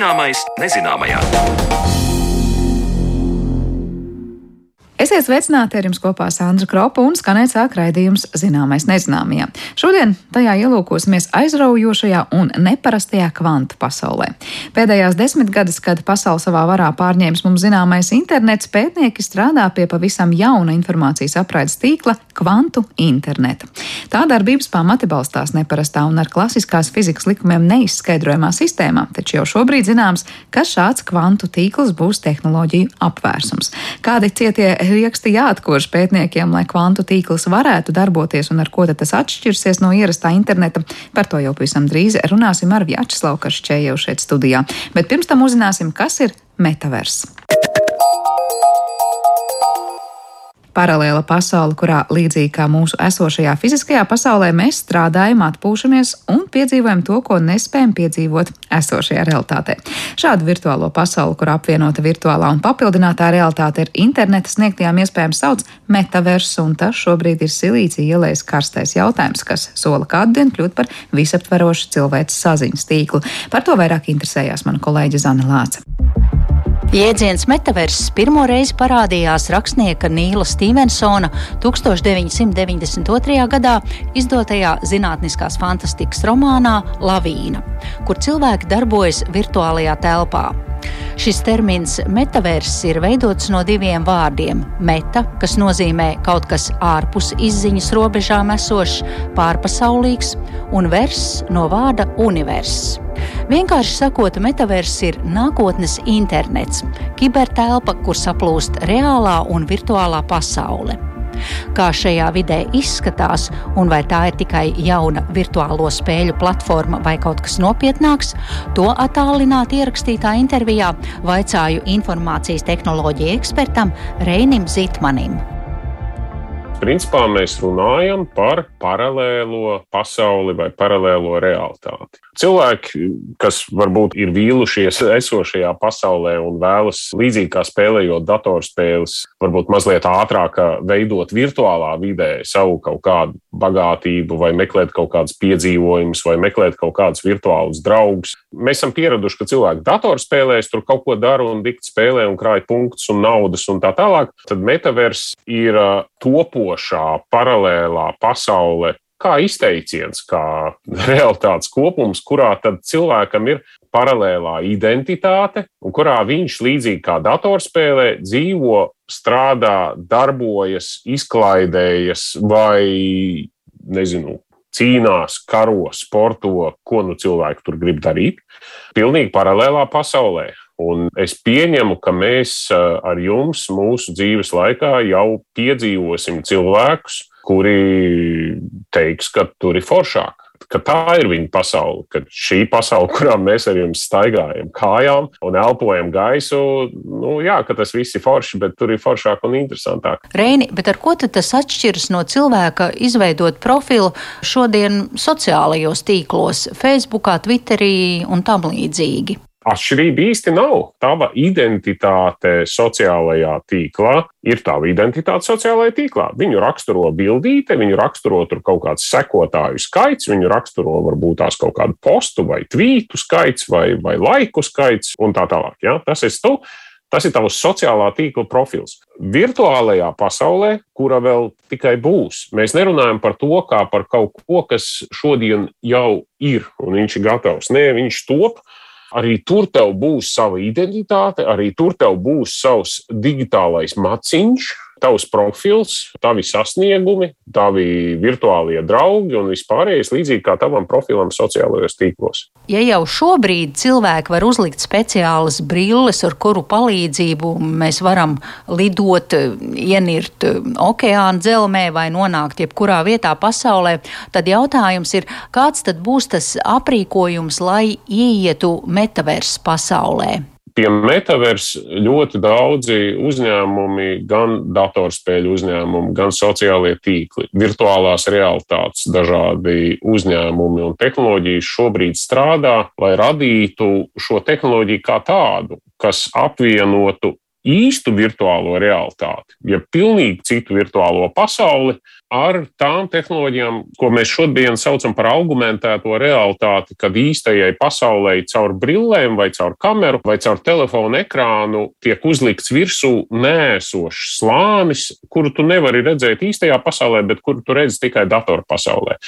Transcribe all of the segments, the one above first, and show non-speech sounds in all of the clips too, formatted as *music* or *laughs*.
Zināmais nezināmajā. Esiet sveicināti ar jums kopā Sandra Kropa un skanēt sāk raidījums Zināmais nezināmajā. Šodien tajā ielūkosimies aizraujošajā un neparastajā kvantu pasaulē. Pēdējās desmitgades, kad pasauli savā varā pārņēmis mums zināmais internets, pētnieki strādā pie pavisam jauna informācijas apraides tīkla - kvantu interneta. Tā darbības pamati balstās neparastā un ar klasiskās fizikas likumiem neizskaidrojamā sistēmā, taču jau šobrīd zināms, ka šāds kvantu tīkls būs tehnoloģiju apvērsums. Kādi cietie rieksti jāatkož pētniekiem, lai kvantu tīkls varētu darboties un ar ko tas atšķirsies no ierastā interneta. Par to jau pavisam drīz runāsim ar Vjačeslavu Karšķēju šeit studijā. Bet pirms tam uzzināsim, kas ir metavers. Paralēla pasaule, kurā līdzīgi kā mūsu esošajā fiziskajā pasaulē, mēs strādājam, atpūšamies un piedzīvojam to, ko nespējam piedzīvot esošajā realitātē. Šādu virtuālo pasauli, kur apvienota virtuālā un papildinātā realitāte ir interneta sniegtajām iespējām sauc metavers, un tas šobrīd ir silīcija ielais karstais jautājums, kas sola kādu dienu kļūt par visaptverošu cilvēces saziņas tīklu. Par to vairāk interesējās mana kolēģe Zana Lāca. Jēdziens metaverss pirmo reizi parādījās rakstnieka Nīla Stevensona 1992. gadā izdotajā zinātniskās fantastikas romānā Lavīna, kur cilvēki darbojas virtuālajā telpā. Šis termins metaverss ir veidots no diviem vārdiem - meta, kas nozīmē kaut kas ārpus izziņas robežām esošs, pārpasaulīgs, un vers no vārda universs. Vienkārši sakot, metavers ir nākotnes internets, kibertelpa, kur saplūst reālā un virtuālā pasaule. Kā šajā vidē izskatās, un vai tā ir tikai jauna virtuālo spēļu platforma vai kaut kas nopietnāks, to attālināti ierakstītā intervijā vaicāju informācijas tehnoloģiju ekspertam Reinim Zitmanim principā mēs runājam par paralēlo pasauli vai paralēlo realitāti. Cilvēki, kas varbūt ir vīlušies esošajā pasaulē un vēlas līdzīgi kā spēlējot datorspēles, varbūt mazliet ātrāk veidot virtuālā vidē savu kaut kādu bagātību, vai meklēt kaut kādus piedzīvojumus, vai meklēt kaut kādus virtuālus draugus. Mēs esam pieraduši, ka cilvēki datorspēlēs tur kaut ko dara un dikti spēlē un krāj punktus un naudas un tā tālāk. Tad metavers ir topošā paralēlā pasaule kā izteiciens, kā *laughs* realitātes kopums, kurā tad cilvēkam ir paralēlā identitāte, un kurā viņš līdzīgi kā datorspēlē dzīvo, strādā, darbojas, izklaidējas vai, nezinu, cīnās, karo, sporto, ko nu cilvēki tur grib darīt. Pilnīgi paralēlā pasaulē. Un es pieņemu, ka mēs ar jums mūsu dzīves laikā jau piedzīvosim cilvēkus, kuri teiks, ka tur ir foršāk. Ka tā ir viņa pasaule, ka šī pasaule, *laughs* kurā mēs ar jums staigājam kājām un elpojam gaisu, nu, jā, ka tas viss ir forši, bet tur ir foršāk un interesantāk. Reini, bet ar ko tas atšķiras no cilvēka izveidot profilu šodien sociālajos tīklos, Facebookā, Twitterī un tam līdzīgi? Atšķirība īsti nav. Tava identitāte sociālajā tīklā ir tava identitāte sociālajā tīklā. Viņu raksturo bildīte, viņu raksturo tur kaut kāds sekotāju skaits, viņu raksturo varbūt tās kaut kādu postu vai tvītu skaits vai, vai laiku skaits un tā tālāk. Ja? Tas ir tu. Tas ir tavs sociālā tīkla profils. Virtuālajā pasaulē, kura vēl tikai būs, mēs nerunājam par to kā par kaut ko, kas šodien jau ir un viņš ir gatavs. Nē, viņš top, Arī tur tev būs sava identitāte, arī tur tev būs savs digitālais maciņš, tavs profils, tavi sasniegumi, tavi virtuālie draugi un vispārējais līdzīgi kā tavam profilam sociālajos tīklos. Ja jau šobrīd cilvēki var uzlikt speciālas brilles, ar kuru palīdzību mēs varam lidot, ienirt okeāna dzelzmē vai nonākt jebkurā vietā pasaulē, tad jautājums ir, kāds tad būs tas aprīkojums, lai ieietu metaversu pasaulē? Pie metavers ļoti daudzi uzņēmumi, gan datorspēļu uzņēmumi, gan sociālie tīkli, virtuālās realitātes, dažādi uzņēmumi un tehnoloģijas šobrīd strādā, lai radītu šo tehnoloģiju kā tādu, kas apvienotu īstu virtuālo realitāti, ja pilnīgi citu virtuālo pasauli ar tām tehnoloģijām, ko mēs šodien saucam par augmentēto realitāti, kad īstajai pasaulē caur brillēm, vai caur kameru, vai caur telefonu ekrānu tiek uzlikts virsū nēsošs slānis, kuru tu nevari redzēt īstajā pasaulē, bet kuru tu redzi tikai datorpasaulē.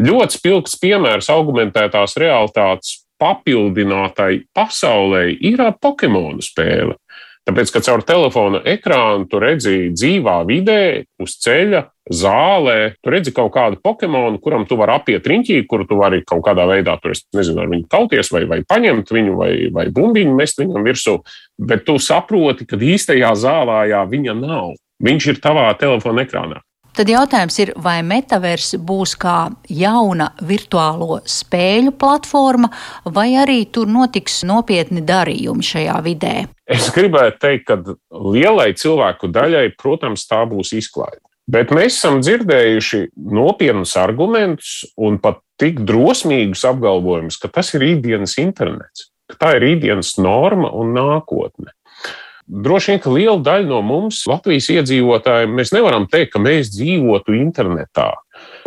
Ļoti spilgts piemērs augmentētās realitātes papildinātai pasaulē ir Pokemonu spēle. Tāpēc, ka caur telefona ekrānu tu redzi dzīvā vidē, uz ceļa, zālē, tu redzi kaut kādu Pokemonu, kuram tu vari apiet riņķī, kuru tu vari kaut kādā veidā, tur, nezinu, ar viņu kauties vai, vai paņemt viņu vai, vai bumbiņu mest viņam virsū, bet tu saproti, ka īstajā zālājā viņa nav. Viņš ir tavā telefona ekrānā. Tad jautājums ir, vai metavers būs kā jauna virtuālo spēļu platforma, vai arī tur notiks nopietni darījumi šajā vidē? Es gribētu teikt, ka lielai cilvēku daļai, protams, tā būs izklaide. Bet mēs esam dzirdējuši nopietnus argumentus un pat tik drosmīgus apgalvojumus, ka tas ir rītdienas internets, ka tā ir rītdienas norma un nākotne. Droši vien, ka liela daļa no mums, Latvijas iedzīvotājiem, mēs nevaram teikt, ka mēs dzīvotu internetā.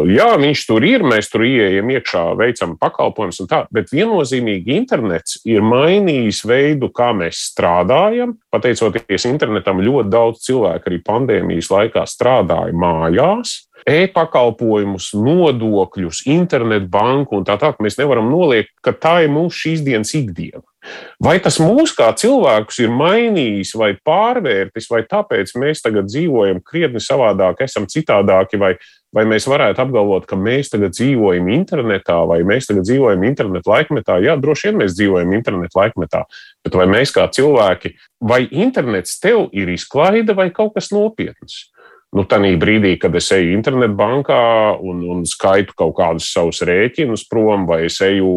Jā, viņš tur ir, mēs tur ieejam iekšā, veicam pakalpojumus un tā, bet viennozīmīgi internets ir mainījis veidu, kā mēs strādājam. Pateicoties internetam, ļoti daudz cilvēku arī pandēmijas laikā strādāja mājās e-pakalpojumus, nodokļus, internetbanku un tā tālāk. Mēs nevaram noliekt, ka tā ir mūsu šīs dienas ikdiena. Vai tas mūs kā cilvēkus ir mainījis vai pārvērtis, vai tāpēc mēs tagad dzīvojam krietni savādāk, esam citādāki, vai, vai mēs varētu apgalvot, ka mēs tagad dzīvojam internetā, vai mēs tagad dzīvojam internetu laikmetā? Jā, droši vien mēs dzīvojam internetu laikmetā, bet vai mēs kā cilvēki, vai internets tev ir izklaide vai kaut kas nopietns? Nu, tādā brīdī, kad es eju internetbankā un, un skaitu kaut kādus savus rēķinus prom, vai es eju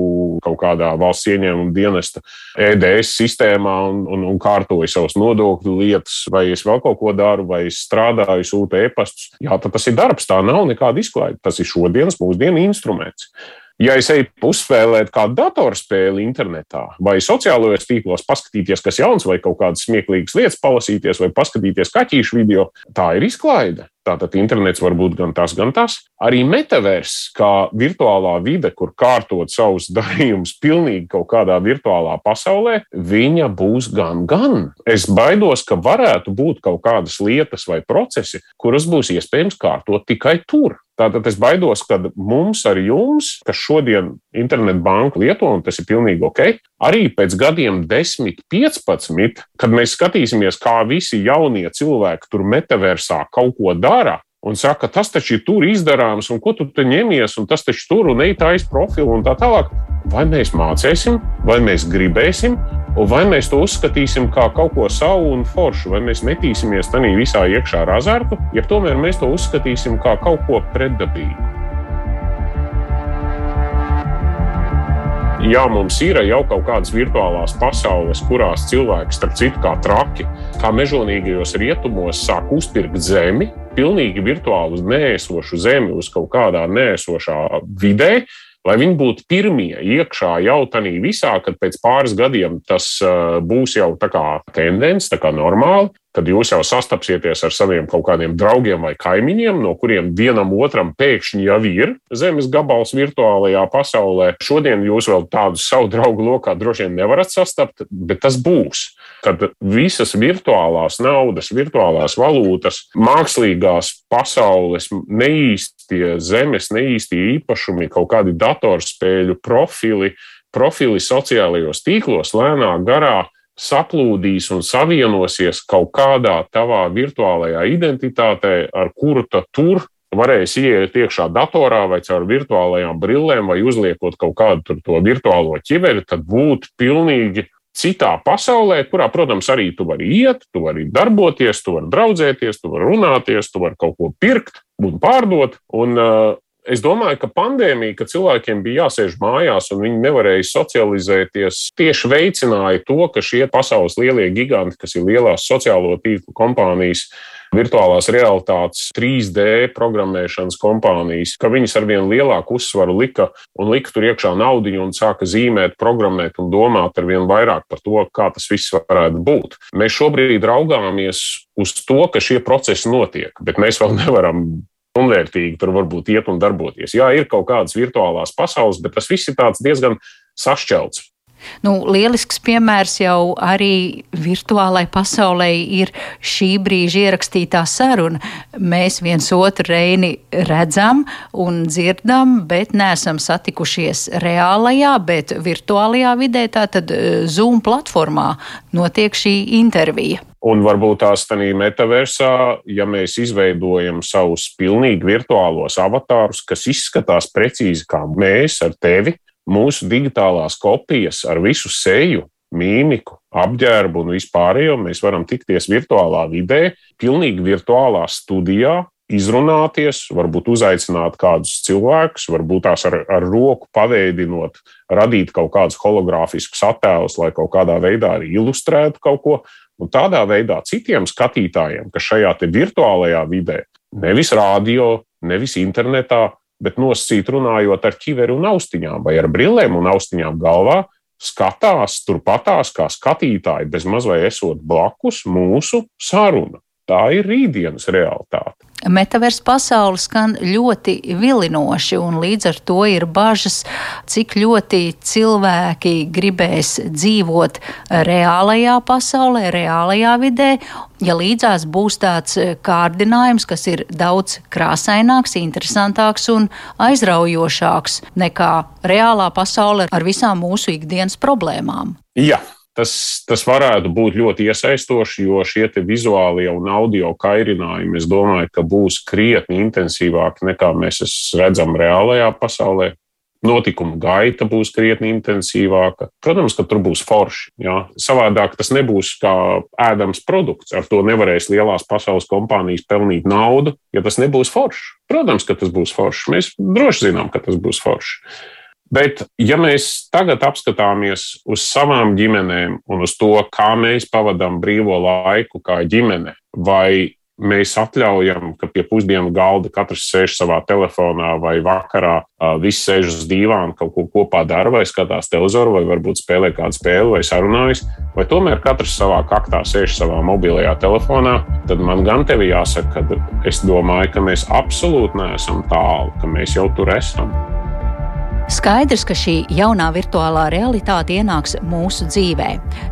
kaut kādā valsts ieņēmuma dienesta EDS sistēmā un, un, un kārtoju savus nodokļu lietas, vai es vēl kaut ko daru, vai es strādāju, sūtu e-pastus. Jā, tas ir darbs, tā nav nekāda izklaide. Tas ir šodienas mūsdienu instruments. Ja es eju uzspēlēt kādu datorspēli internetā vai sociālajos tīklos, paskatīties, kas jauns, vai kaut kādas smieklīgas lietas palasīties, vai paskatīties kaķīšu video, tā ir izklaide. Tātad internets var būt gan tas, gan tas. Arī metavers, kā virtuālā vide, kur kārtot savus *laughs* darījumus pilnīgi kaut kādā virtuālā pasaulē, viņa būs gan, gan. Es baidos, ka varētu būt kaut kādas lietas vai procesi, kuras būs iespējams kārtot tikai tur. Tātad es baidos, ka mums ar jums, kas šodien internetu banku lieto, un tas ir pilnīgi ok, arī pēc gadiem 10, 15, kad mēs skatīsimies, kā visi jaunie cilvēki tur metaversā kaut ko dara, un saka, tas taču ir tur izdarāms, un ko tu te ņemies, un tas taču tur un eitājas profilu un tā tālāk. Vai mēs mācīsim, vai mēs gribēsim, vai mēs to uzskatīsim kā kaut ko savu un foršu, vai mēs metīsimies tajā visā iekšā ar azartu, ja tomēr mēs to uzskatīsim kā kaut ko pretdabīgu. Jā, mums ir jau kaut kādas virtuālās pasaules, kurās cilvēki, starp citu, kā traki, kā mežonīgajos rietumos, sāk uzpirkt zemi, pilnīgi virtuālu nēsošu zemi uz kaut kādā nēsošā vidē, lai viņi būtu pirmie iekšā jau tādā visā, kad pēc pāris gadiem tas būs jau tā kā tendence, tā kā normāli kad jūs jau sastapsieties ar saviem kaut kādiem draugiem vai kaimiņiem, no kuriem vienam otram pēkšņi jau ir zemes gabals virtuālajā pasaulē. Šodien jūs vēl tādus savu draugu lokā droši vien nevarat sastapt, bet tas būs. Kad visas virtuālās naudas, virtuālās valūtas, mākslīgās pasaules, neīstie zemes, neīstie īpašumi, kaut kādi datorspēļu profili, profili sociālajos tīklos lēnā garā saplūdīs un savienosies kaut kādā tavā virtuālajā identitātē, ar kuru tur varēs ieiet iekšā datorā vai caur virtuālajām brillēm vai uzliekot kaut kādu to virtuālo ķiveri, tad būt pilnīgi citā pasaulē, kurā, protams, arī tu vari iet, tu vari darboties, tu vari draudzēties, tu vari runāties, tu vari kaut ko pirkt un pārdot. Un, uh, Es domāju, ka pandēmija, kad cilvēkiem bija jāsēž mājās un viņi nevarēja socializēties, tieši veicināja to, ka šie pasaules lielie giganti, kas ir lielās sociālo tīklu kompānijas, virtuālās realitātes 3D programmēšanas kompānijas, ka viņas ar vien lielāku uzsvaru lika un lika tur iekšā naudu un sāka zīmēt, programmēt un domāt ar vien vairāk par to, kā tas viss varētu būt. Mēs šobrīd raugāmies uz to, ka šie procesi notiek, bet mēs vēl nevaram pilnvērtīgi tur varbūt iet un darboties. Jā, ir kaut kādas virtuālās pasaules, bet tas viss ir diezgan sašķelts. Nu, lielisks piemērs jau arī virtuālai pasaulē ir šī brīža ierakstītā saruna. Mēs viens otru reini redzam un dzirdam, bet neesam satikušies reālajā, bet virtuālajā vidē, tātad eh, Zoom platformā notiek šī intervija. Un varbūt tās tādā metaversā, ja mēs izveidojam savus pilnīgi virtuālos avatārus, kas izskatās precīzi kā mēs ar tevi, mūsu digitālās kopijas ar visu seju, mīmiku, apģērbu un vispārējo mēs varam tikties virtuālā vidē, pilnīgi virtuālā studijā, izrunāties, varbūt uzaicināt kādus cilvēkus, varbūt tās ar, ar roku paveidinot, radīt kaut kādus hologrāfiskus attēlus, lai kaut kādā veidā arī ilustrētu kaut ko. Un tādā veidā citiem skatītājiem, kas šajā virtuālajā vidē, nevis rādio, nevis internetā, bet nosacīt runājot ar ķiveri un austiņām vai ar brillēm un austiņām galvā, skatās turpatās kā skatītāji, bez mazliet esot blakus mūsu saruna. Tā ir rītdienas realitāte. Metaversa pasaule skan ļoti vilinoši, un līdz ar to ir bažas, cik ļoti cilvēki gribēs dzīvot reālajā pasaulē, reālajā vidē, ja līdzās būs tāds kārdinājums, kas ir daudz krāsaināks, interesantāks un aizraujošāks nekā reālā pasaule ar visām mūsu ikdienas problēmām. Jā, Tas, tas varētu būt ļoti iesaistoši, jo šie vizuālie un audio kairinājumi, es domāju, ka būs krietni intensīvāki nekā mēs redzam reālajā pasaulē. Notikuma gaita būs krietni intensīvāka. Protams, ka tur būs forši. Jā. Savādāk tas nebūs kā ēdams produkts. Ar to nevarēs lielās pasaules kompānijas pelnīt naudu, ja tas nebūs forši. Protams, ka tas būs forši. Mēs droši zinām, ka tas būs forši. Bet, ja mēs tagad apskatāmies uz savām ģimenēm un uz to, kā mēs pavadām brīvo laiku kā ģimene, vai mēs atļaujam, ka pie pusdienu galda katrs sēž savā telefonā vai vakarā, viss sēž uz dīvāna, kaut ko kopā dara, vai skatās televizoru, vai varbūt spēlē kādu spēli, vai sarunājas, vai tomēr katrs savā kaktā sēž savā mobilajā telefonā, tad man gan tevi jāsaka, ka es domāju, ka mēs absolūti neesam tālu, ka mēs jau tur esam. Skaidrs, ka šī jaunā virtuālā realitāte ienāks mūsu dzīvē.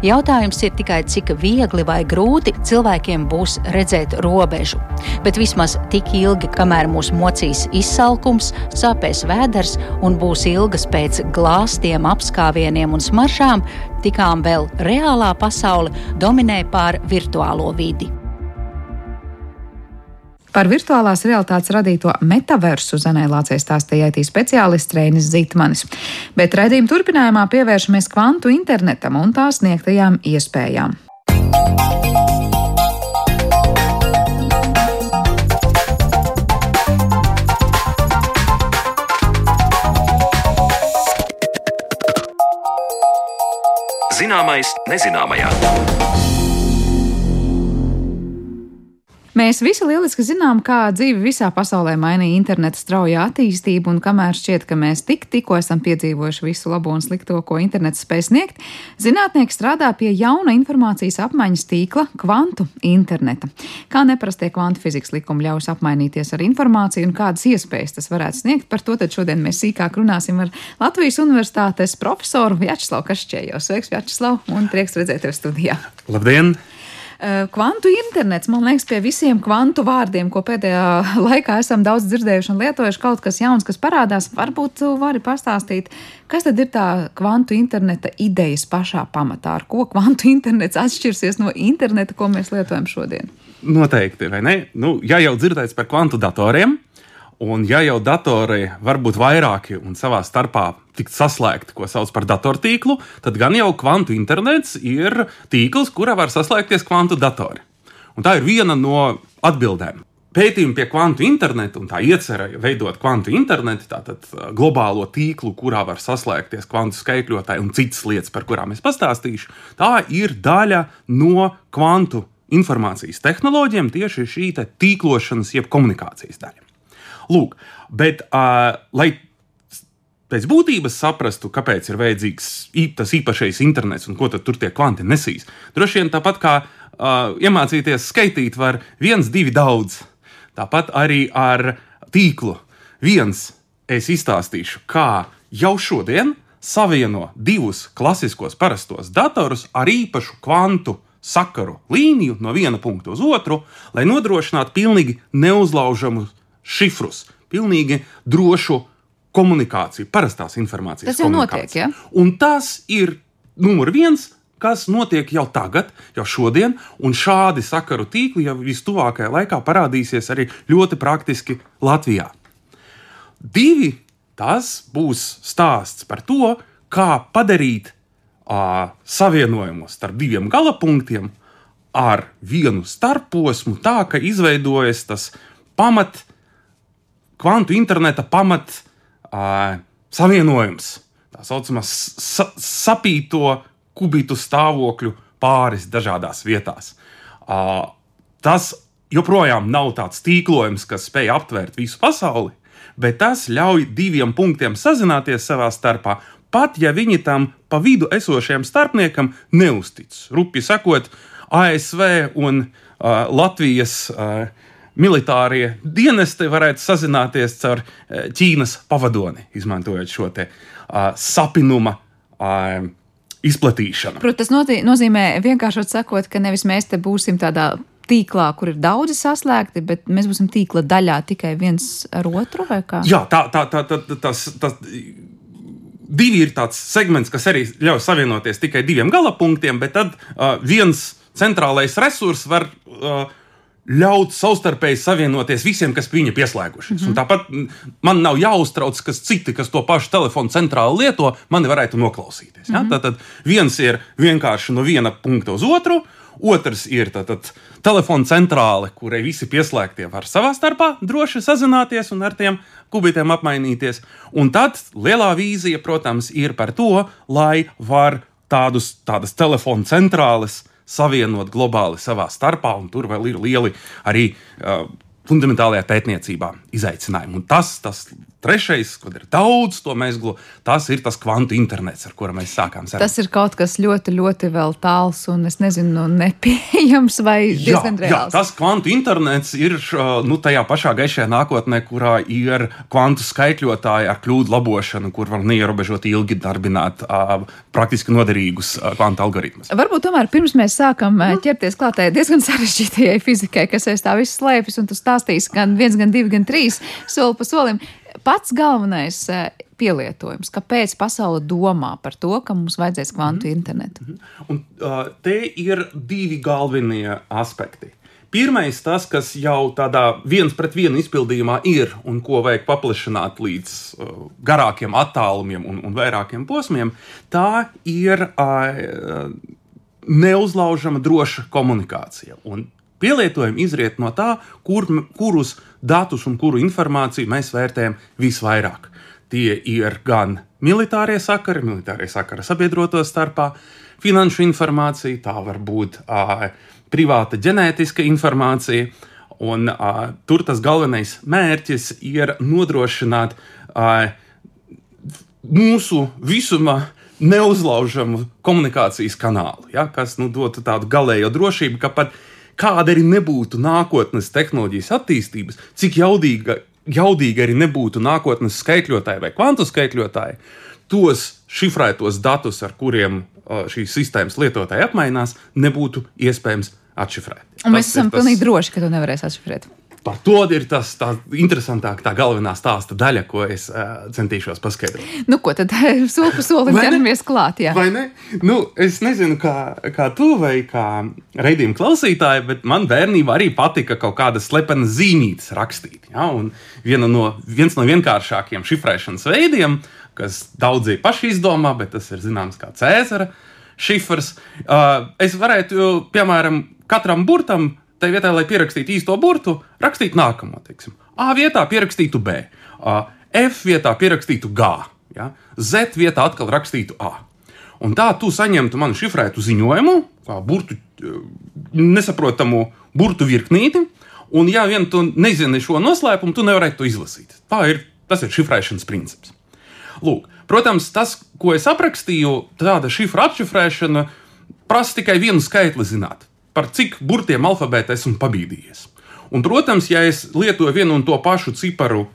Jautājums ir tikai, cik viegli vai grūti cilvēkiem būs redzēt robežu. Bet vismaz tik ilgi, kamēr mūs mocīs izsalkums, sāpēs vēders un būs ilgas pēc glāstiem, apskāvieniem un smaržām, tikām vēl reālā pasaule dominē pār virtuālo vidi. Par virtuālās realitātes radīto metaversu Zanē Lācei stāstīja IT speciālists Reinis Zītmanis. Bet redzījuma turpinājumā pievēršamies kvantu internetam un tā sniegtajām iespējām. Zināmais nezināmajā. Mēs visi lieliski zinām, kā dzīve visā pasaulē mainīja interneta straujā attīstību, un kamēr šķiet, ka mēs tik, tikko esam piedzīvojuši visu labo un slikto, ko internets spēj sniegt, zinātnieki strādā pie jauna informācijas apmaiņas tīkla kvantu interneta. Kā neparastie kvantu fizikas likumi ļaus apmainīties ar informāciju un kādas iespējas tas varētu sniegt, par to šodien mēs sīkāk runāsim ar Latvijas Universitātes profesoru Vjačslavu Kašķējo. Sveiks, Vjačslav, un prieks redzēt tevi studijā! Labdien! Eh, kvantu internets, man liekas, pie visiem kvantu vārdiem, ko pēdējā *laughs* laikā esam daudz dzirdējuši un lietojuši, kaut kas jauns, kas parādās. Varbūt tu vari pastāstīt, kas tad ir tā kvantu interneta idejas pašā pamatā, ar ko kvantu *laughs* internets atšķirsies no interneta, ko mēs lietojam šodien? Noteikti, vai ne? Nu, ja jau dzirdēts par kvantu datoriem, Un, ja jau datori var būt vairāki un savā starpā tikt saslēgti, ko sauc par datortīklu, tad gan jau kvantu internets ir tīkls, kurā var saslēgties kvantu datori. Un tā ir viena no atbildēm. Pētījumi pie kvantu interneta un tā iecerēja veidot kvantu internetu, tātad uh, globālo tīklu, kurā var saslēgties kvantu skaitļotāji un citas lietas, par kurām es pastāstīšu, tā ir daļa no kvantu informācijas tehnoloģiem tieši šī tīklošanas, jeb komunikācijas daļa. Lūk, bet, uh, lai pēc būtības saprastu, kāpēc ir vajadzīgs tas īpašais internets un ko tur tie kvanti nesīs, droši vien tāpat kā uh, iemācīties skaitīt, var viens, divi daudz. Tāpat arī ar tīklu. Viens, es izstāstīšu, kā jau šodien savieno divus klasiskos parastos datorus ar īpašu kvantu sakaru līniju no viena punkta uz otru, lai nodrošinātu pilnīgi neuzlaužamus šifrus, pilnīgi drošu komunikāciju, parastās informācijas. Tas jau notiek, ja? Un tas ir numur viens, kas notiek jau tagad, jau šodien, un šādi sakaru tīkli jau vistuvākajā laikā parādīsies arī ļoti praktiski Latvijā. Divi, tas būs stāsts par to, kā padarīt uh, savienojumus starp diviem galapunktiem ar vienu starposmu, tā ka izveidojas tas pamat, kvantu interneta pamat uh, savienojums. Tā saucamā sa sapīto kubitu stāvokļu pāris dažādās vietās. Uh, tas joprojām nav tāds tīklojums, kas spēj aptvert visu pasauli, bet tas ļauj diviem punktiem sazināties savā starpā pat ja viņi tam pa vidu esošajam starpniekam neustic. Rupi sakot, ASV un uh, Latvijas uh, militārie dienesti varētu sazināties caur uh, Ķīnas pavadoni, izmantojot šo te, uh, sapinuma. Uh, Izplatīšana. Protams, tas nozīmē vienkāršot sakot, ka nevis mēs te būsim tādā tīklā, kur ir daudzi saslēgti, bet mēs būsim tīkla daļā tikai viens ar otru? Jā, tā, tā, tā, tā, tas, tas divi ir tāds segments, kas arī ļauj savienoties tikai diviem galapunktiem, bet tad uh, viens centrālais resurs var uh, ļaut savstarpēji savienoties visiem, kas pie viņa pieslēgušies. Mm -hmm. Tāpat man nav jāuztrauc, kas citi, kas to pašu telefonu centrāli lieto, mani varētu noklausīties. Ja? Mm -hmm. Tad viens ir vienkārši no viena punkta uz otru, Otrs ir tātad, telefona centrāle, kurai visi pieslēgtie var savā starpā droši sazināties un ar tiem kubītiem apmainīties. Un tad lielā vīzija, protams, ir par to, lai var tādus, tādas telefona centrāles savienot globāli savā starpā, un tur vēl ir lieli arī uh, fundamentālajā pētniecībā izaicinājumi. Un tas, tas Trešais, kad ir daudz to mezglu, tas ir tas kvantu internets, ar kuru mēs sākām sarunu. Tas ir kaut kas ļoti, ļoti vēl tāls un es nezinu, nepieejams vai diezgan reāls. Jā, tas kvantu internets ir nu, tajā pašā gaišajā nākotnē, kurā ir kvantu skaitļotāji ar kļūdu labošanu, kur var neierobežot ilgi darbināt uh, praktiski noderīgus uh, kvantu algoritmus. Varbūt tomēr pirms mēs sākam uh, ķerties klātai diezgan *laughs* sarežģītajai fizikai, kas aiz tā viss slēpjas, un tu stāstīsi gan viens, gan divi, gan trīs soli pa solim pats galvenais eh, pielietojums, kāpēc pasaule domā par to, ka mums vajadzēs kvantu -hmm. internetu? Mm -hmm. Un, uh, te ir divi galvenie aspekti. Pirmais, tas, kas jau tādā viens pret vienu izpildījumā ir un ko vajag paplašināt līdz uh, garākiem attālumiem un, un vairākiem posmiem, tā ir uh, neuzlaužama droša komunikācija. Un pielietojumi izriet no tā, kur, kurus datus un kuru informāciju mēs vērtējam visvairāk. Tie ir gan militārie sakari, militārie sakari sabiedroto starpā, finanšu informācija, tā var būt uh, privāta ģenētiska informācija. Un, uh, tur tas galvenais mērķis ir nodrošināt uh, mūsu visuma neuzlaužamu komunikācijas kanālu, ja, kas nu, dotu tādu galējo drošību, ka pat kāda arī nebūtu nākotnes tehnoloģijas attīstības, cik jaudīga, jaudīga arī nebūtu nākotnes skaitļotāji vai kvantu skaitļotāji, tos šifrētos datus, ar kuriem šīs sistēmas lietotāji apmainās, nebūtu iespējams atšifrēt. Un mēs esam tas... pilnīgi droši, ka to nevarēs atšifrēt. Par to ir tas interesantāk, tā galvenā stāsta daļa, ko es uh, centīšos paskaidrot. Nu, ko tad *laughs* soli pa solim ķeramies klāt? Jā. Vai ne? Nu, es nezinu, kā, kā tu vai kā raidījuma klausītāji, bet man bērnībā arī patika kaut kādas slepenas zīmītes rakstīt. Ja? Un no, viens no vienkāršākajiem šifrēšanas veidiem, kas daudzi paši izdomā, bet tas ir zināms kā Cēzara šifrs. Uh, es varētu, piemēram, katram burtam tai vietā, lai pierakstītu īsto burtu, rakstīt nākamo. Teiksim. A vietā pierakstītu B, F vietā pierakstītu G, ja? Z vietā atkal rakstītu A. Un tā tu saņemtu manu šifrētu ziņojumu, kā burtu, nesaprotamu burtu virknīti, un ja vien tu nezini šo noslēpumu, tu nevarētu to izlasīt. Tā ir, tas ir šifrēšanas princips. Lūk, protams, tas, ko es aprakstīju, tāda šifra atšifrēšana, prasa tikai vienu skaitli zināt, par cik burtiem alfabētā esmu pabīdījies. Un, protams, ja es lietoju vienu un to pašu ciparu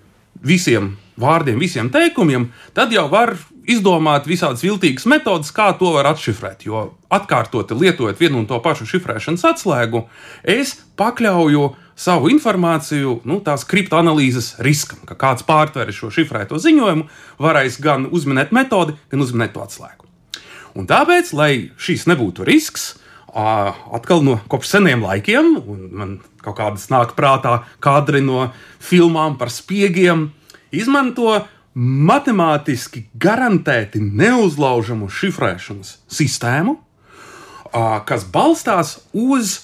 visiem vārdiem, visiem teikumiem, tad jau var izdomāt visādas viltīgas metodes, kā to var atšifrēt. Jo atkārtoti lietojot vienu un to pašu šifrēšanas atslēgu, es pakļauju savu informāciju nu, tās kriptoanalīzes riskam, ka kāds pārtveris šo šifrēto ziņojumu, varēs gan uzminēt metodi, gan uzminēt to atslēgu. Un tāpēc, lai šīs nebūtu risks, atkal no kopš seniem laikiem, un man kaut kādas nāk prātā kadri no filmām par spiegiem, izmanto matemātiski garantēti neuzlaužamu šifrēšanas sistēmu, kas balstās uz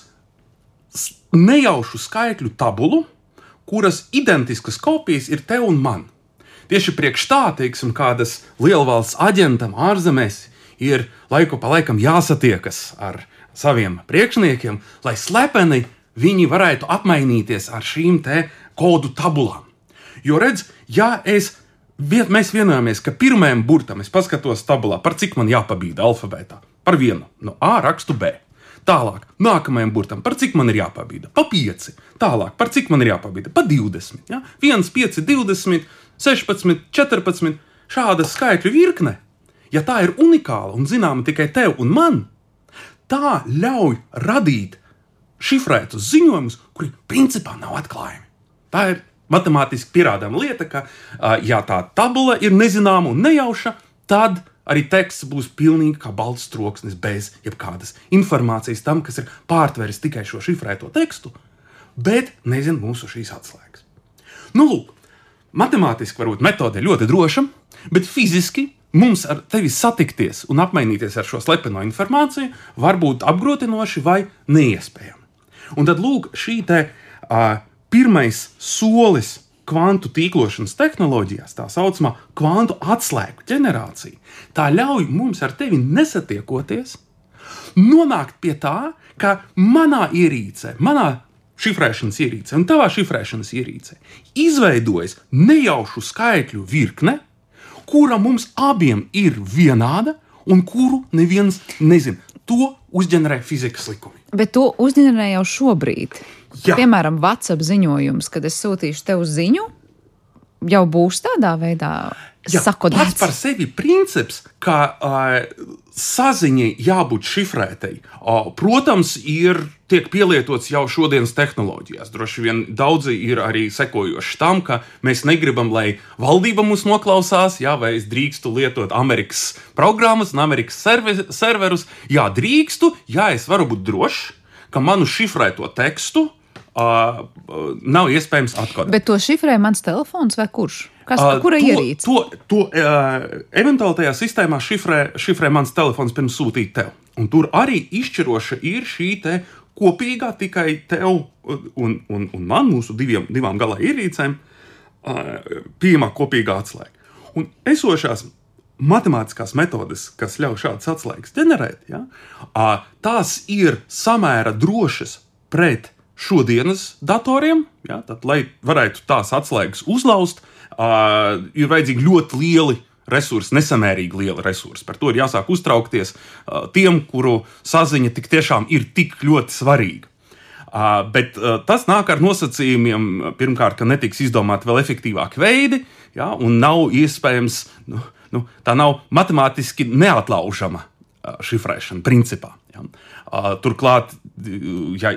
nejaušu skaitļu tabulu, kuras identiskas kopijas ir te un man. Tieši priekš tā, teiksim, kādas lielvalsts aģentam ārzemēs ir laiku pa laikam jāsatiekas ar saviem priekšniekiem, lai slepeni viņi varētu apmainīties ar šīm kodu tabulām. Jo redz, ja es, mēs vienojāmies, ka pirmajam burtam es paskatos tabulā, par cik man jāpabīda alfabētā, par vienu no A rakstu B. Tālāk, nākamajam burtam, par cik man ir jāpabīda? Pa 5. Tālāk, par cik man ir jāpabīda? Pa 20. Ja? 1, 5, 20, 16, 14. Šāda skaitļu virkne, ja tā ir unikāla un zināma tikai tev un man, tā ļauj radīt šifrētus ziņojumus, kuri principā nav atklājami. Tā ir matemātiski pierādāma lieta, ka, ja tā tabula ir nezināma un nejauša, tad arī teksts būs pilnīgi kā balts troksnis, bez jebkādas informācijas tam, kas ir pārtveris tikai šo šifrēto tekstu, bet nezina mūsu šīs atslēgas. Nu, lūk, matemātiski varbūt metode ļoti droša, bet fiziski mums ar tevi satikties un apmainīties ar šo slepeno informāciju var būt apgrūtinoši vai neiespējami. Un tad lūk, šī te, uh, pirmais solis kvantu tīklošanas tehnoloģijās, tā saucamā kvantu atslēgu ģenerācija, tā ļauj mums ar tevi nesatiekoties, nonākt pie tā, ka manā ierīcē, manā šifrēšanas ierīcē un tavā šifrēšanas ierīcē izveidojas nejaušu skaitļu virkne, kura mums abiem ir vienāda un kuru neviens nezina. To uzģenerē fizikas likumi. Bet to uzģenerē jau šobrīd. Jā. Piemēram, WhatsApp ziņojums, kad es sūtīšu tev ziņu, jau būs tādā veidā sakodēts. Tas par sevi princips, ka uh, saziņai jābūt šifrētai. Uh, protams, ir tiek pielietots jau šodienas tehnoloģijās. Droši vien daudzi ir arī sekojoši tam, ka mēs negribam, lai valdība mūs noklausās, jā, vai es drīkstu lietot Amerikas programmas un Amerikas serverus. Jā, drīkstu, jā, es varu būt drošs, ka manu šifrēto tekstu uh, nav iespējams atklāt. Bet to šifrē mans telefons vai kurš? Kas, uh, kura to, ierīce? To, to uh, eventuāli tajā sistēmā šifrē, šifrē mans telefons pirms sūtīt tev. Un tur arī izšķiroša ir šī kopīgā tikai tev un, un, un man, mūsu diviem, divām galā ierīcēm, uh, pieejamā kopīgā atslēga. Un esošās matemātiskās metodes, kas ļauj šādas atslēgas ģenerēt, ja, uh, tās ir samēra drošas pret šodienas datoriem, ja, tad, lai varētu tās atslēgas uzlauzt, uh, ir vajadzīgi ļoti lieli resursi, nesamērīgi lieli resursi. Par to ir jāsāk uztraukties uh, tiem, kuru saziņa tik tiešām ir tik ļoti svarīga. Uh, bet uh, tas nāk ar nosacījumiem, pirmkārt, ka netiks izdomāti vēl efektīvāki veidi, ja, un nav iespējams, nu, nu, tā nav matemātiski neatlaužama uh, šifrēšana principā. Ja. Turklāt, ja,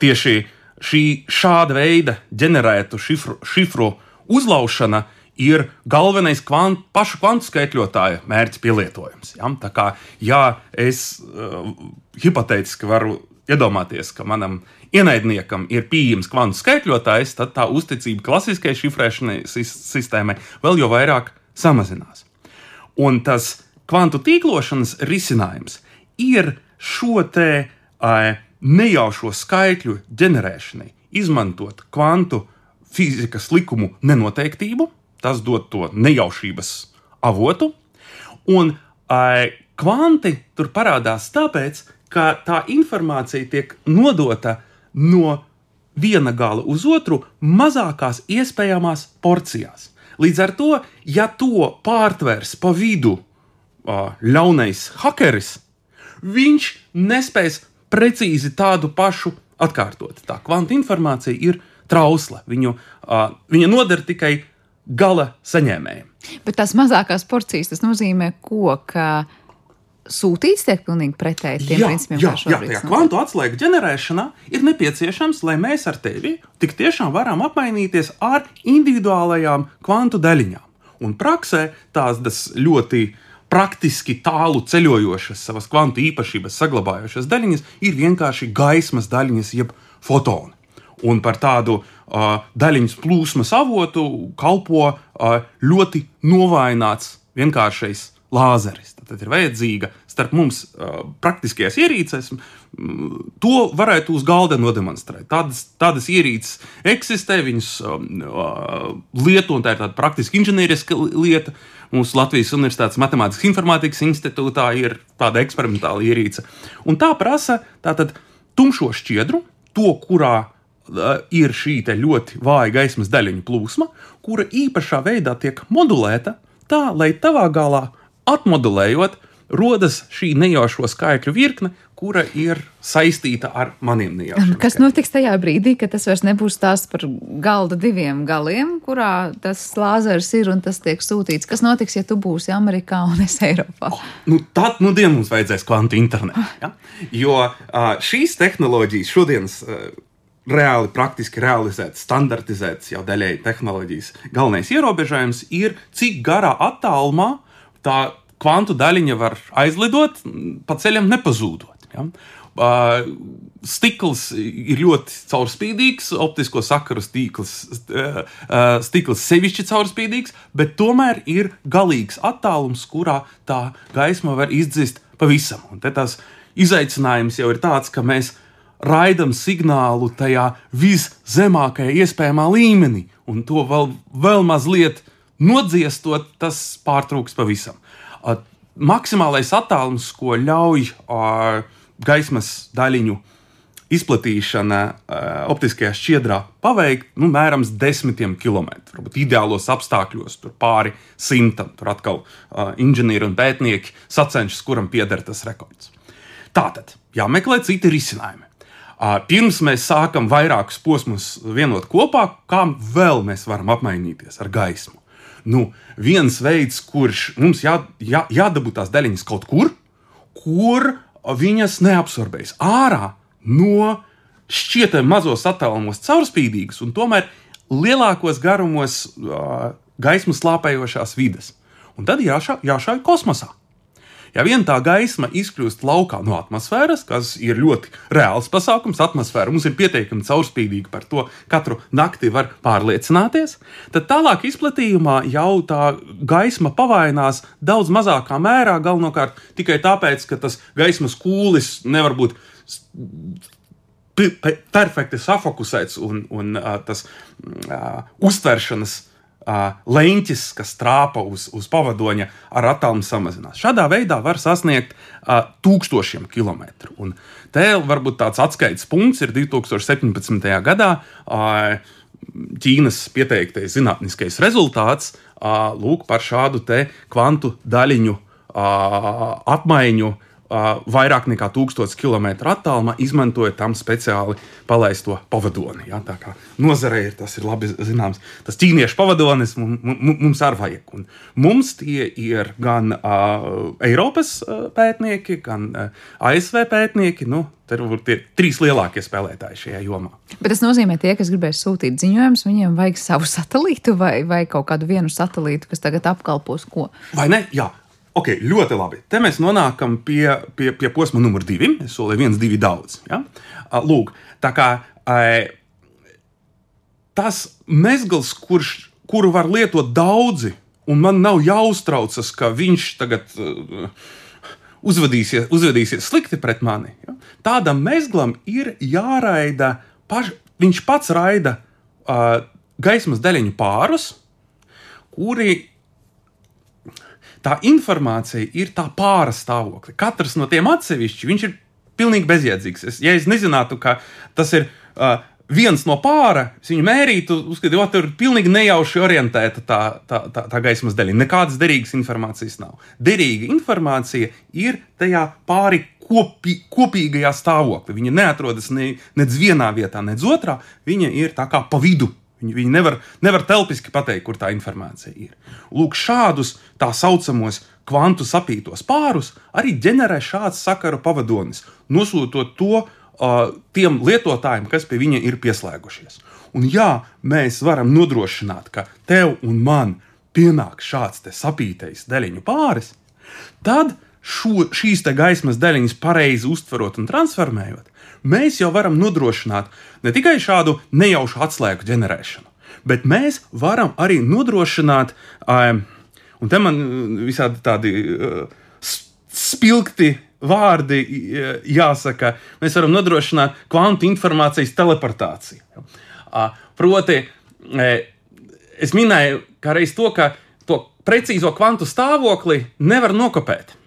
tieši šī šāda veida ģenerētu šifru, šifru uzlaušana ir galvenais kvant, pašu kvantu skaitļotāja mērķis pielietojums. Ja? Tā kā ja es uh, hipotētiski varu iedomāties, ka manam ienaidniekam ir pieejams kvantu skaitļotājs, tad tā uzticība klasiskajai šifrēšanai sistēmai vēl jau vairāk samazinās. Un tas kvantu tīklošanas risinājums ir šo te uh, nejaušo skaitļu ģenerēšanai izmantot kvantu fizikas likumu nenoteiktību, tas dod to nejaušības avotu, un uh, kvanti tur parādās tāpēc, ka tā informācija tiek nodota no viena gala uz otru mazākās iespējamās porcijās. Līdz ar to, ja to pārtvers pa vidu ļaunais hakeris, viņš nespēs precīzi tādu pašu atkārtot. Tā kvanta informācija ir trausla. Viņu, uh, viņa noder tikai gala saņēmējiem. Bet tās mazākās porcijas tas nozīmē, ko, ka sūtīts tiek pilnīgi pretēji tiem jā, principiem, jā, jā, notiek. kvantu atslēgu ģenerēšanā ir nepieciešams, lai mēs ar tevi tik tiešām varam apmainīties ar individuālajām kvantu daļiņām. Un praksē tās ļoti praktiski tālu ceļojošas, savas kvantu īpašības saglabājošas daļiņas ir vienkārši gaismas daļiņas, jeb fotoni. Un par tādu uh, daļiņas plūsmas avotu kalpo uh, ļoti novājināts vienkāršais lāzeris. Tad ir vajadzīga starp mums uh, praktiskajās ierīcēs. mm, To varētu uz galda nodemonstrēt. Tādas, tādas ierīces eksistē, viņas um, uh, lieto, un tā ir tāda praktiska inženieriska lieta. Mūsu Latvijas Universitātes Matemātikas Informātikas institūtā ir tāda eksperimentāla ierīce. Un tā prasa tātad tumšo šķiedru, to, kurā ir šī ļoti vāja gaismas daļiņu plūsma, kura īpašā veidā tiek modulēta tā, lai tavā galā atmodulējot, rodas šī nejaušo skaitļu virkne, kura ir saistīta ar maniem nejaušiem. Kas notiks tajā brīdī, kad tas vairs nebūs stāsts par galda diviem galiem, kurā tas lāzers ir un tas tiek sūtīts? Kas notiks, ja tu būsi Amerikā un es Eiropā? Nu, tad nu dienu mums vajadzēs kvantu internetu. Ja? Jo šīs tehnoloģijas šodienas reāli, praktiski realizētas, standartizētas jau daļēji tehnoloģijas galvenais ierobežojums ir, cik garā attālumā tā kvantu daļiņa var aizlidot, pa ceļam nepazūdot. Ja? Uh, stikls ir ļoti caurspīdīgs, optisko sakaru stīkls, uh, stikls sevišķi caurspīdīgs, bet tomēr ir galīgs attālums, kurā tā gaisma var izdzist pavisam. Un tas izaicinājums jau ir tāds, ka mēs raidām signālu tajā viszemākajā iespējamā līmenī, un to vēl, vēl mazliet nodziestot, tas pārtrūks pavisam. Uh, maksimālais attālums, ko ļauj uh, gaismas daļiņu izplatīšana uh, optiskajā šķiedrā paveikt, nu, mērams, desmitiem kilometru. Varbūt ideālos apstākļos tur pāri simtam. Tur atkal uh, inženieri un pētnieki sacenšas, kuram pieder tas rekords. Tātad jāmeklē citi risinājumi. Uh, Pirms mēs sākam vairākus posmus vienot kopā, kā vēl mēs varam apmainīties ar gaismu. Nu, viens veids, kurš mums jā, jā, jādabū tās daļiņas kaut kur, kur viņas neabsorbējas ārā no šķietami mazos attālumos caurspīdīgas un tomēr lielākos garumos uh, gaismas slāpējošās vidas. Un tad jāšā, jāšauj kosmosā. Ja vien tā gaisma izkļūst laukā no atmosfēras, kas ir ļoti reāls pasākums, atmosfēra mums ir pietiekami caurspīdīga par to, katru nakti var pārliecināties, tad tālāk izplatījumā jau tā gaisma pavainās daudz mazākā mērā, galvenokārt tikai tāpēc, ka tas gaismas kūlis nevar būt perfekti safokusēts un, un uh, tas uh, uztveršanas leņķis, kas trāpa uz, uz pavadoņa, ar attālumu samazinās. Šādā veidā var sasniegt uh, tūkstošiem kilometru. Un te varbūt tāds atskaites punkts ir 2017. gadā. Uh, Ķīnas pieteiktais zinātniskais rezultāts uh, lūk par šādu kvantu daļiņu uh, apmaiņu uh, vairāk nekā 1000 km attālumā, izmantojot tam speciāli palaisto pavadoni. Ja? Tā kā nozarei tas ir labi zināms. Tas ķīniešu pavadonis mums, arī vajag. Un mums tie ir gan uh, Eiropas pētnieki, gan uh, ASV pētnieki. Nu, Tur ir trīs lielākie spēlētāji šajā jomā. Bet tas nozīmē, ka tie, kas gribēs sūtīt ziņojumus, viņiem vajag savu satelītu vai, vai kaut kādu vienu satelītu, kas tagad apkalpos ko. Vai ne? Jā. Ok, ļoti labi. Te mēs nonākam pie, pie, pie posma numur divi. Es solīju, viens, divi daudz. Ja? Lūk, tā kā ē, tas mezgls, kurš, kuru var lietot daudzi, un man nav jāuztraucas, ka viņš tagad uh, uzvedīsies, uzvedīsies slikti pret mani. Ja? Tādam mezglam ir jāraida, paš, viņš pats raida uh, gaismas daļiņu pārus, kuri tā informācija ir tā pāra stāvokļa. Katrs no tiem atsevišķi, viņš ir pilnīgi bezjēdzīgs. Es, ja es nezinātu, ka tas ir uh, viens no pāra, es viņu mērītu, uzskatītu, ka tur ir pilnīgi nejauši orientēta tā, tā, tā, tā gaismas daļa. Nekādas derīgas informācijas nav. Derīga informācija ir tajā pāri kopi, kopīgajā stāvoklī. Viņa neatrodas ne, nec vienā vietā, nec otrā. Viņa ir tā kā pa vidu. Viņi, viņi nevar, nevar telpiski pateikt, kur tā informācija ir. Lūk, šādus tā saucamos kvantu sapītos pārus arī ģenerē šāds sakaru pavadonis, nosūtot to uh, tiem lietotājiem, kas pie viņa ir pieslēgušies. Un ja mēs varam nodrošināt, ka tev un man pienāk šāds sapītais daļiņu pāris, tad šo, šīs gaismas daļiņas pareizi uztverot un transformējot, mēs jau varam nodrošināt ne tikai šādu nejaušu atslēgu ģenerēšanu, bet mēs varam arī nodrošināt, un te man visādi tādi spilgti vārdi jāsaka, mēs varam nodrošināt kvantu informācijas teleportāciju. Proti, es minēju, kā reiz to, ka to precīzo kvantu stāvokli nevar nokopēt.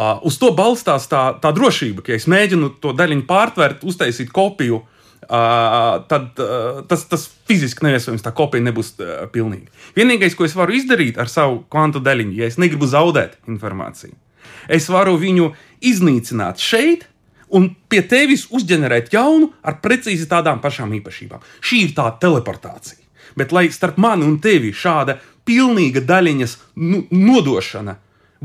Uh, uz to balstās tā, tā drošība, ka, ja es mēģinu to daļiņu pārtvert, uztaisīt kopiju, uh, tad uh, tas, tas fiziski neiespējams, tā kopija nebūs uh, pilnīga. Vienīgais, ko es varu izdarīt ar savu kvantu daļiņu, ja es negribu zaudēt informāciju, es varu viņu iznīcināt šeit. Un pie tevis uzģenerēt jaunu ar precīzi tādām pašām īpašībām. Šī ir tā teleportācija. Bet, lai starp mani un tevi šāda pilnīga daļiņas nu, nodošana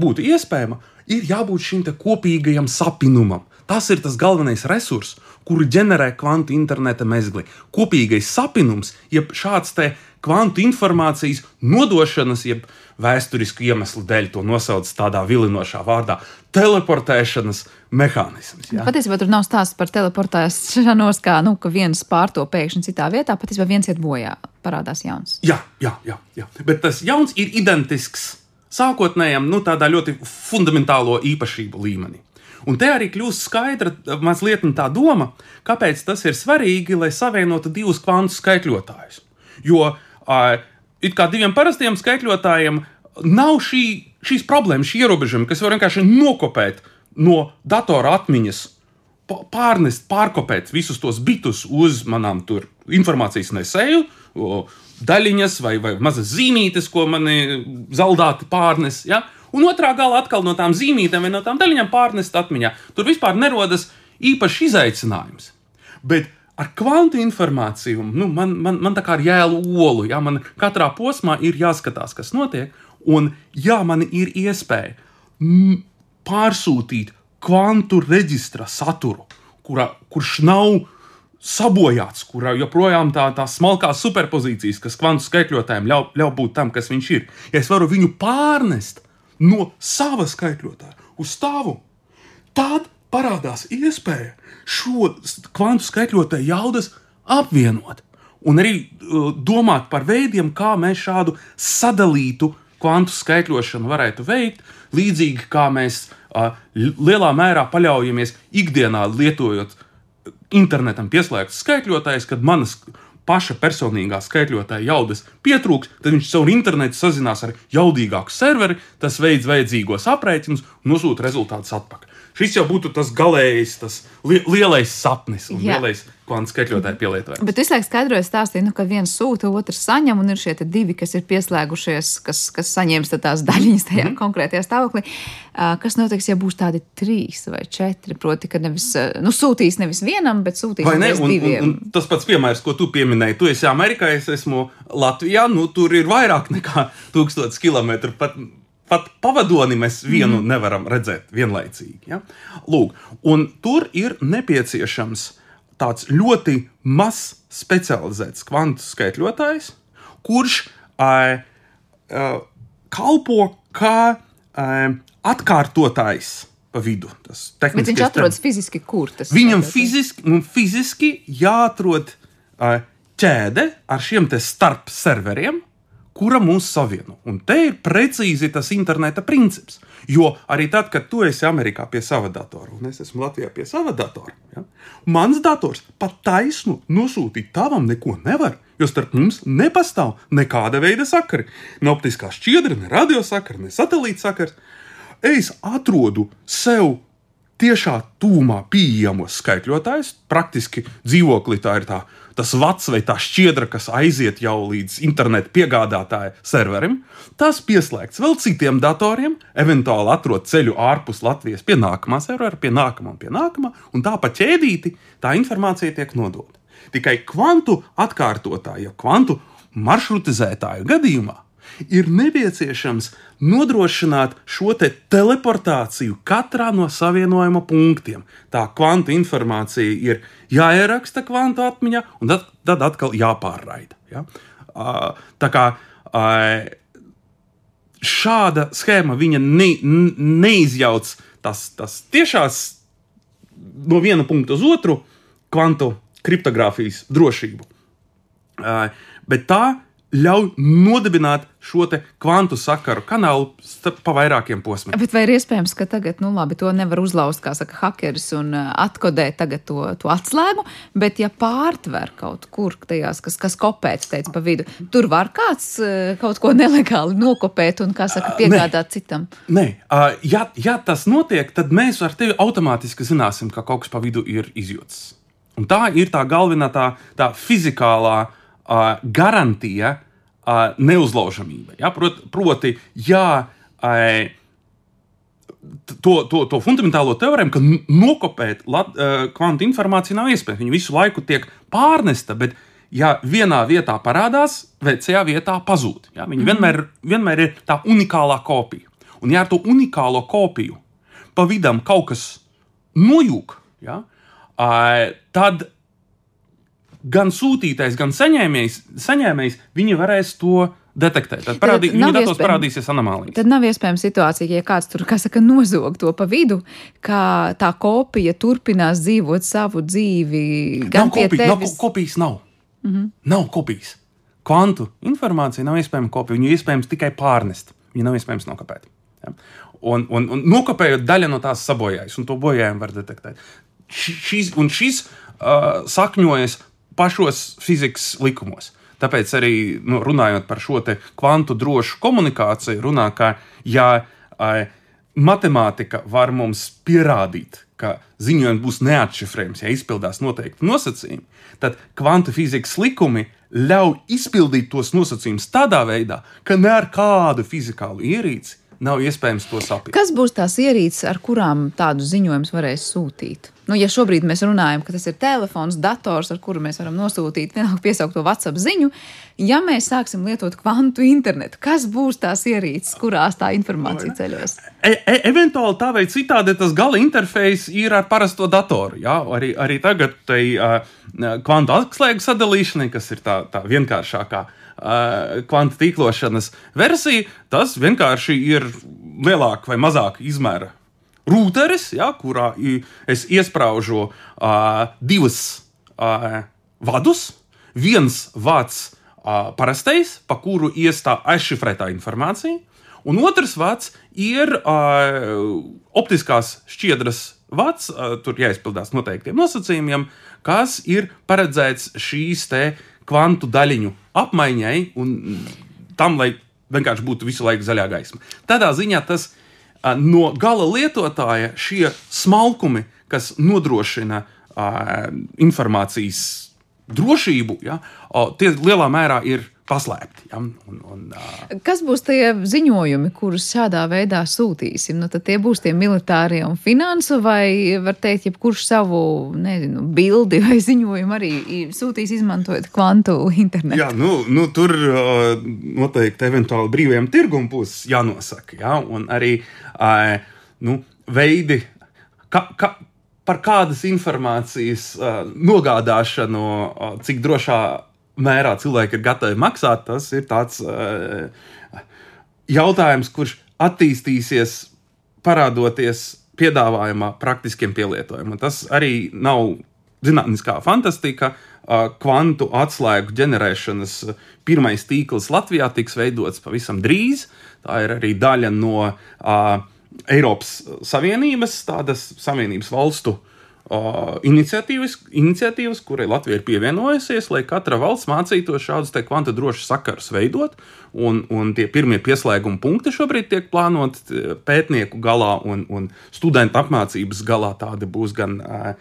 būtu iespējama, ir jābūt šim kopīgajam sapinumam. Tas ir tas galvenais resurs, kuru ģenerē kvantu interneta mezgli. Kopīgais sapinums, jeb šāds te kvantu informācijas nodošanas, jeb vēsturisku iemeslu dēļ to nosauc tādā vilinošā vārdā - teleportēšanas mehānisms. Ja? Patiesībā tur nav stāsts par teleportēšanos, kā nu, ka viens pārto pēkšņi citā vietā, patiesībā viens iet bojā, parādās jauns. Jā, jā, jā, jā. bet tas jauns ir identisks sākotnējam, nu, tādā ļoti fundamentālo īpašību līmenī. Un te arī kļūst skaidra mazliet tā doma, kāpēc tas ir svarīgi, lai savienotu divus kvantu skaitļotājus. Jo uh, it kā diviem parastiem skaitļotājiem nav šī, šīs problēmas, šī ierobežojuma, kas var vienkārši nokopēt no datora atmiņas, pārnest, pārkopēt visus tos bitus uz manām tur informācijas nesēju, daļiņas vai, vai mazas zīmītes, ko mani zaldāti pārnes. Ja? Un otrā galā atkal no tām zīmītēm vai no tām daļiņām pārnest atmiņā. Tur vispār nerodas īpašs izaicinājums. Bet ar kvantu informāciju nu, man, man, man tā kā ar jēlu olu, ja man katrā posmā ir jāskatās, kas notiek, un ja man ir iespēja pārsūtīt kvantu reģistra saturu, kura, kurš nav sabojāts, kurā joprojām tā, tā smalkās superpozīcijas, kas kvantu skaitļotājiem ļauj, ļauj būt tam, kas viņš ir. Ja es varu viņu pārnest no sava skaitļotāja uz tavu, tad parādās iespēja šo kvantu skaitļotāju jaudas apvienot. Un arī uh, domāt par veidiem, kā mēs šādu sadalītu kvantu skaitļošanu varētu veikt, līdzīgi kā mēs uh, lielā mērā paļaujamies ikdienā lietojot internetam pieslēgts skaitļotājs, kad manas paša personīgā skaitļotāja jaudas pietrūks, tad viņš caur internetu sazinās ar jaudīgāku serveri, tas veids vajadzīgos aprēķinus un nosūta rezultātus atpakaļ. Šis jau būtu tas galējais, tas li lielais sapnis un Jā. lielais kvantu skaitļotāju pielietojums. Bet visu laiku skaidroju stāstīju, nu, ka viens sūta, otrs saņem, un ir šie divi, kas ir pieslēgušies, kas, kas saņems tās daļiņas tajā mm konkrētajā stāvoklī. Kas notiks, ja būs tādi trīs vai četri? Proti, ka nevis nu, sūtīs nevis vienam, bet sūtīs ne, un, diviem. Un, un tas pats piemērs, ko tu pieminēji, tu esi Amerikā, es esmu Latvijā, nu tur ir vairāk nekā tūkstots kilometru. Pat, pat pavadoni mēs vienu mm. nevaram redzēt vienlaicīgi. Ja? Lūk, un tur ir nepieciešams tāds ļoti mazs specializēts kvantu skaitļotājs, kurš uh, uh, kalpo kā uh, atkārtotājs vidu. Bet viņš atrodas fiziski, kur tas ir? Viņam fiziski, fiziski jāatrod ķēde ar šiem starp serveriem, kura mūs savieno. Un te ir precīzi tas interneta princips. Jo arī tad, kad tu esi Amerikā pie sava datora, un es esmu Latvijā pie sava datora, ja, mans dators pat taisnu nosūtīt tavam neko nevar. Jo starp mums nepastāv nekāda veida sakari. Ne optiskā šķiedra, ne radiosakara, ne satelīta sakars. Es atrodu sev tiešā tūmā pieejamos skaitļotājus. Praktiski dzīvoklī tā ir tā, tas vats vai tā šķiedra, kas aiziet jau līdz internetu piegādātāja serverim. Tas pieslēgts vēl citiem datoriem, eventuāli atrod ceļu ārpus Latvijas pie nākamā servera, pie nākamā un pie nākamā, un tā pa ķēdīti tā informācija tiek nodota. Tikai kvantu atkārtotāju, kvantu maršrutizētāju gadījumā ir nepieciešams nodrošināt šo te teleportāciju katrā no savienojuma punktiem. Tā kvantu informācija ir jāieraksta kvantu atmiņā, un tad, tad atkal jāpārraida. Ja? Tā kā šāda schēma ne, neizjauc tas, tas tiešās no viena punkta uz otru kvantu kriptogrāfijas drošību. Bet tā ļauj nodibināt šo kvantu sakaru kanālu pa vairākiem posmiem. Bet vai ir iespējams, ka tagad, nu labi, to nevar uzlauzt, kā saka hakeris, un uh, atkodēt to, to atslēgu, bet ja pārtver kaut kur tajās, kas, kas kopēts, teica pa vidu, tur var kāds uh, kaut ko nelegāli nokopēt un, kā saka, piegādāt Nē. citam? Nē, uh, ja, ja tas notiek, tad mēs ar tevi automātiski zināsim, ka kaut kas pa vidu ir izjūts. Un tā ir tā galvenā tā, tā fizikālā uh, garantija uh, neuzlaužamībai. Ja? Prot, proti, ja uh, to, to, to fundamentālo teorēmu, ka nokopēt lat, uh, kvantu informāciju nav iespējams. Viņa visu laiku tiek pārnesta, bet ja vienā vietā parādās, vecajā vietā pazūd. Ja? Viņa mm. vienmēr, vienmēr ir tā unikālā kopija. Un ja ar to unikālo kopiju pa vidam kaut kas nojūg, ja? uh, tad gan sūtītājs, gan saņēmējs, saņēmējs viņi varēs to detektēt. Tad parādī, viņa datos parādīsies anomālijas. Tad nav iespējams situācija, ja kāds tur saka, nozog to pa vidu, ka tā kopija turpinās dzīvot savu dzīvi. Gan nav kopija, tevis... nav, kopijas nav. Mm -hmm. Nav kopijas. Kvantu informācija nav iespējama kopija. Viņu iespējams tikai pārnest. Viņu nav iespējams nokopēt. Ja? Un, un, un nokopējot daļa no tās sabojājas, un to bojājumu var detektēt. Šis, un šis uh, sakņojas pašos fizikas likumos. Tāpēc arī nu, runājot par šo kvantu drošu komunikāciju, runā, ka ja a, matemātika var mums pierādīt, ka ziņojums būs neatšifrējams, ja izpildās noteikti nosacījumi, tad kvantu fizikas likumi ļauj izpildīt tos nosacījumus tādā veidā, ka ne ar kādu fizikālu ierīci nav iespējams to saprast. Kas būs tās ierīces, ar kurām tādu ziņojumus varēs sūtīt? Nu, ja šobrīd mēs runājam, ka tas ir telefons, dators, ar kuru mēs varam nosūtīt *laughs* vienalga piesaukt to WhatsApp ziņu, ja mēs sāksim lietot kvantu internetu, kas būs tās ierīces, kurās tā informācija ceļos? E e eventuāli tā vai citādi tas gala interfejs ir ar parasto datoru. Jā? Arī, arī tagad tai uh, kvantu atslēgu sadalīšanai, kas ir tā, tā vienkāršākā uh, kvantu tīklošanas versija, tas vienkārši ir lielāka vai mazāka izmēra rūteris, ja, kurā es iesprāžu uh, divus uh, vadus. Viens vārds uh, parastais, pa kuru iestā aizšifrētā informācija, un otrs vārds ir uh, optiskās šķiedras vārds, uh, tur jāizpildās noteiktiem nosacījumiem, kas ir paredzēts šīs kvantu daļiņu apmaiņai un tam, lai vienkārši būtu visu laiku zaļā gaisma. Tādā ziņā tas ir no gala lietotāja šie smalkumi, kas nodrošina uh, informācijas drošību, ja, tie lielā mērā ir paslēpti. Ja? Un, un, uh... Kas būs tie ziņojumi, kurus šādā veidā sūtīsim? Nu, tie būs tie militārie un finansu, vai var teikt, jebkurš savu nezinu, bildi vai ziņojumu arī sūtīs, izmantojot kvantu internetu? Jā, nu, nu, tur uh, noteikti eventuāli brīvajam tirgum būs jānosaka. Ja? Un arī uh, nu, veidi. Ka, ka, par kādas informācijas uh, nogādāšanu, uh, cik drošā mērā cilvēki ir gatavi maksāt, tas ir tāds uh, jautājums, kurš attīstīsies parādoties piedāvājumā praktiskiem pielietojumam. Tas arī nav zinātniskā fantastika, kvantu atslēgu ģenerēšanas pirmais tīkls Latvijā tiks veidots pavisam drīz. Tā ir arī daļa no uh, Eiropas Savienības, tādas Savienības valstu uh, iniciatīvas, iniciatīvas, kurai Latvija ir pievienojusies, lai katra valsts mācītos šādus kvantu drošus sakarus veidot. Un, un tie pirmie pieslēguma punkti šobrīd tiek plānoti pētnieku galā un, un studentu apmācības galā. Tāda būs gan uh,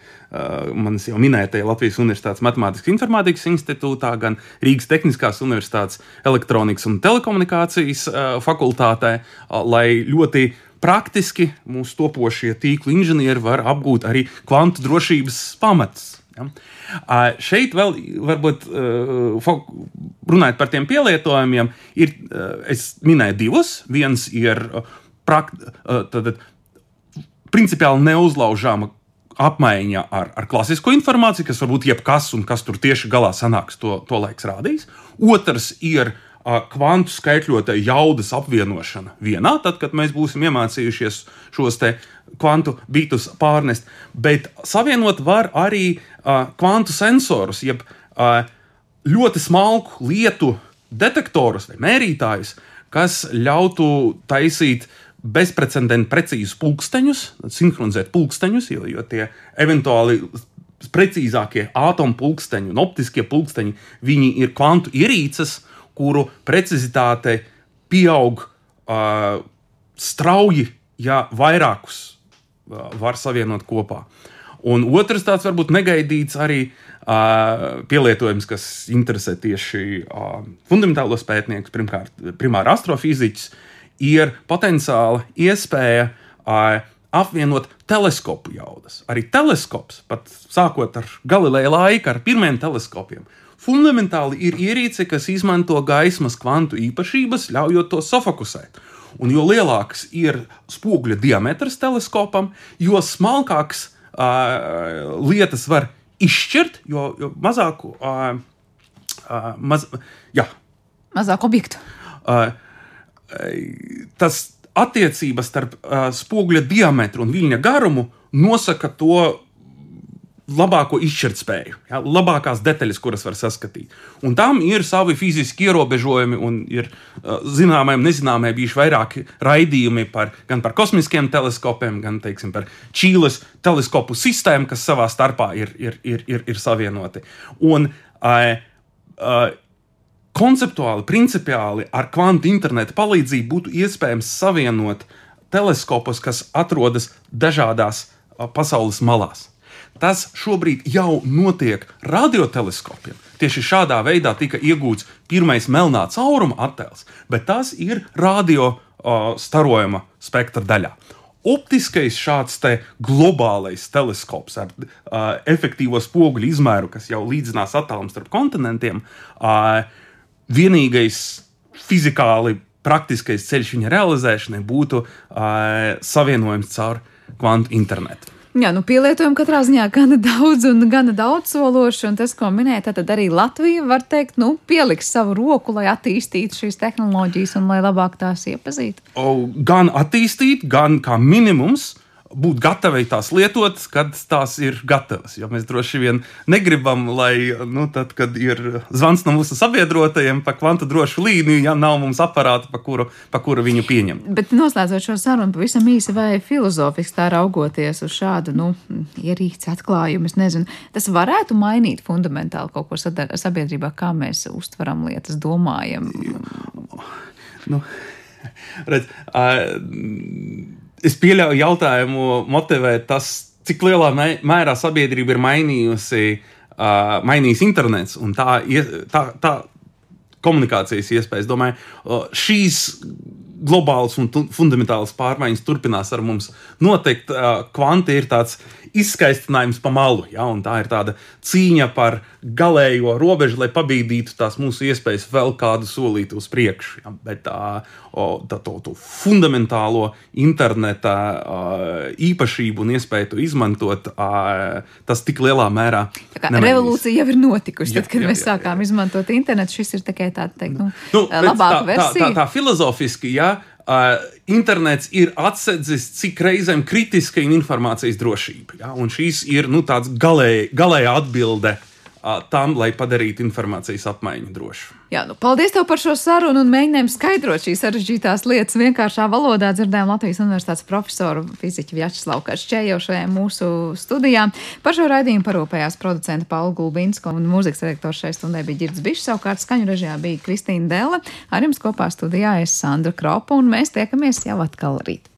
manas jau minētajā Latvijas Universitātes Matemātikas Informātikas institūtā, gan Rīgas Tehniskās Universitātes elektronikas un telekomunikācijas uh, fakultātē, uh, lai ļoti praktiski mūsu topošie tīklu inženieri var apgūt arī kvantu drošības pamatus. Ja? Šeit vēl, varbūt, uh, runājot par tiem pielietojumiem, ir, uh, es minēju divus. Viens ir prakt, tad, principiāli neuzlaužāma apmaiņa ar, ar klasisko informāciju, kas var būt jebkas, un kas tur tieši galā sanāks, to, to laiks rādīs. Otrs ir uh, kvantu skaitļotāju jaudas apvienošana vienā, tad, kad mēs būsim iemācījušies šos kvantu bitus pārnest, bet savienot var arī uh, kvantu sensorus, jeb uh, ļoti smalku lietu detektorus vai mērītājus, kas ļautu taisīt bezprecedenta precīzus pulksteņus, sinhronizēt pulksteņus, jo, jo tie eventuāli precīzākie atomu pulksteņi un optiskie pulksteņi, viņi ir kvantu ierīces, uh, kuru precizitāte pieaug uh, strauji, ja vairākus uh, var savienot kopā. Un otrs tāds varbūt negaidīts arī uh, pielietojums, kas interesē tieši uh, fundamentālos pētniekus, pirmkārt, primāri astrofiziķus, ir potenciāla iespēja uh, apvienot teleskopu jaudas. Arī teleskops, pat sākot ar Galileja laika, ar pirmiem teleskopiem, fundamentāli ir ierīce, kas izmanto gaismas kvantu īpašības, ļaujot to safokusēt. Un jo lielāks ir spoguļa diametrs teleskopam, jo smalkāks uh, lietas var izšķirt, jo, jo mazāku, uh, uh, maz, jā. mazāk objektu. Uh, tas attiecības starp uh, spoguļa diametru un viļņa garumu nosaka to labāko izšķirtspēju, ja, labākās detaļas, kuras var saskatīt. Un tam ir savi fiziski ierobežojumi, un ir zināmai un nezināmai bijuši vairāki raidījumi par, gan par kosmiskiem teleskopiem, gan teiksim, par Čīles teleskopu sistēmu, kas savā starpā ir, ir, ir, ir, ir savienoti. Un, uh, uh, konceptuāli, principiāli ar kvantu interneta palīdzību būtu iespējams savienot teleskopus, kas atrodas dažādās pasaules malās. Tas šobrīd jau notiek radioteleskopiem. Tieši šādā veidā tika iegūts pirmais melnā cauruma attēls, bet tas ir radio uh, starojuma spektra daļā. Optiskais šāds te globālais teleskops ar uh, efektīvo spoguļu izmēru, kas jau līdzinās attālumu starp kontinentiem, uh, vienīgais fizikāli praktiskais ceļš viņa realizēšanai būtu uh, savienojums caur kvantu internetu. Jā, nu pielietojumu katrā ziņā gana daudz un gana daudz sološi, un tas, ko minēja, tad arī Latvija var teikt, nu, pieliks savu roku, lai attīstītu šīs tehnoloģijas un lai labāk tās iepazītu. Gan attīstīt, gan kā minimums būt gatavai tās lietot, kad tās ir gatavas. Jo mēs droši vien negribam, lai, nu, tad, kad ir zvans no mūsu sabiedrotajiem pa kvantu drošu līniju, ja nav mums aparāta, pa kuru, pa kuru viņu pieņemt. Bet noslēdzot šo sarunu, pavisam īsi vai filozofiski tā raugoties uz šādu, nu, ierīci atklājumu, es nezinu, tas varētu mainīt fundamentāli kaut ko sabiedrībā, kā mēs uztveram lietas, domājam. Nu, redz, uh, es pieļauju jautājumu motivēt tas, cik lielā mērā sabiedrība ir mainījusi, uh, mainījis internets un tā, tā, tā komunikācijas iespējas. Domāju, uh, šīs globālas un fundamentālas pārmaiņas turpinās ar mums notikt. Uh, kvanti ir tāds izskaistinājums pa malu. Ja? Tā ir tāda cīņa par galējo robežu, lai pabīdītu tās mūsu iespējas vēl kādu solīti uz priekšu. Ja? Bet tā, tā to fundamentālo interneta īpašību un iespēju to izmantot, tas tik lielā mērā. Tā revolūcija jau ir notikusi. Tad, kad jā, jā, mēs sākām jā, jā. izmantot internetu, šis ir tikai tāds, teikt, nu, nu, labāka tā, versija. Tā, tā, tā filozofiski, ja Uh, internets ir atsedzis, cik reizēm kritiska ir informācijas drošība. Ja? Un šīs ir nu, tāds galēji, galējā atbilde uh, tam, lai padarītu informācijas apmaiņu drošu. Jā, nu, paldies tev par šo sarunu un mēģinājumu skaidrot šīs sarežģītās lietas vienkāršā valodā. Dzirdējām Latvijas Universitātes profesoru fiziķu Vjačeslavu Kašķēju šajā mūsu studijā. Par šo raidījumu parūpējās producenta Paula Gulbinska un mūzikas redaktors šai stundai bija Girds Bišs. Savukārt skaņu režijā bija Kristīna Dēle. Ar jums kopā studijā es Sandra Kropa un mēs tiekamies jau atkal rīt.